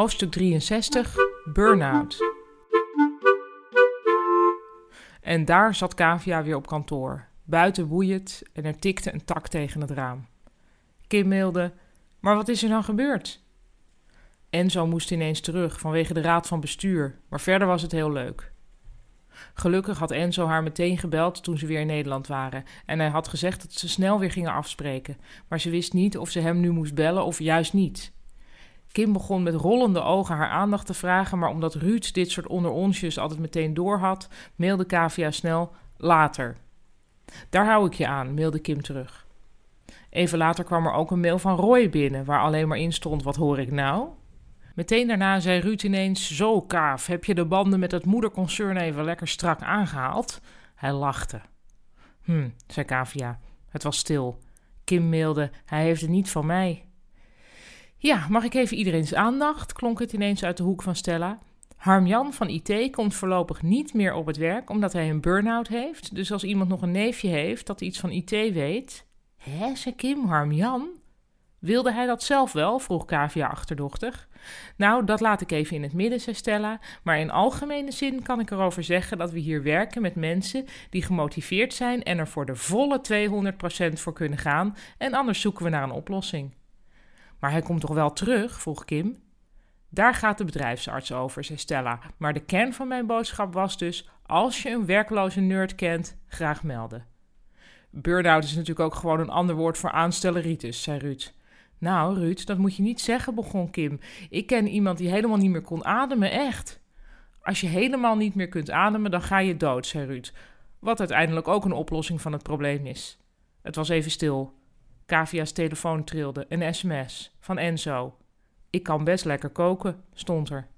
Hoofdstuk 63 Burnout. En daar zat Kavia weer op kantoor. Buiten woeiend en er tikte een tak tegen het raam. Kim mailde: Maar wat is er nou gebeurd? Enzo moest ineens terug vanwege de raad van bestuur, maar verder was het heel leuk. Gelukkig had Enzo haar meteen gebeld toen ze weer in Nederland waren en hij had gezegd dat ze snel weer gingen afspreken, maar ze wist niet of ze hem nu moest bellen of juist niet. Kim begon met rollende ogen haar aandacht te vragen, maar omdat Ruud dit soort onderonsjes altijd meteen doorhad, mailde Kavia snel later. Daar hou ik je aan, mailde Kim terug. Even later kwam er ook een mail van Roy binnen, waar alleen maar in stond: Wat hoor ik nou? Meteen daarna zei Ruud ineens: Zo, Kaaf, heb je de banden met het moederconcern even lekker strak aangehaald? Hij lachte. Hm, zei Kavia. Het was stil. Kim mailde: Hij heeft het niet van mij. Ja, mag ik even iedereen's aandacht? klonk het ineens uit de hoek van Stella. Harmjan van IT komt voorlopig niet meer op het werk omdat hij een burn-out heeft. Dus als iemand nog een neefje heeft dat iets van IT weet. Hè, zei Kim, Harmjan? Wilde hij dat zelf wel? vroeg Kavia achterdochtig. Nou, dat laat ik even in het midden, zei Stella. Maar in algemene zin kan ik erover zeggen dat we hier werken met mensen die gemotiveerd zijn en er voor de volle 200% voor kunnen gaan. En anders zoeken we naar een oplossing. Maar hij komt toch wel terug? vroeg Kim. Daar gaat de bedrijfsarts over, zei Stella. Maar de kern van mijn boodschap was dus: als je een werkloze nerd kent, graag melden. Burn-out is natuurlijk ook gewoon een ander woord voor aanstelleritis, zei Ruud. Nou, Ruud, dat moet je niet zeggen, begon Kim. Ik ken iemand die helemaal niet meer kon ademen, echt. Als je helemaal niet meer kunt ademen, dan ga je dood, zei Ruud. Wat uiteindelijk ook een oplossing van het probleem is. Het was even stil. Kavia's telefoon trilde, een sms van Enzo. Ik kan best lekker koken, stond er.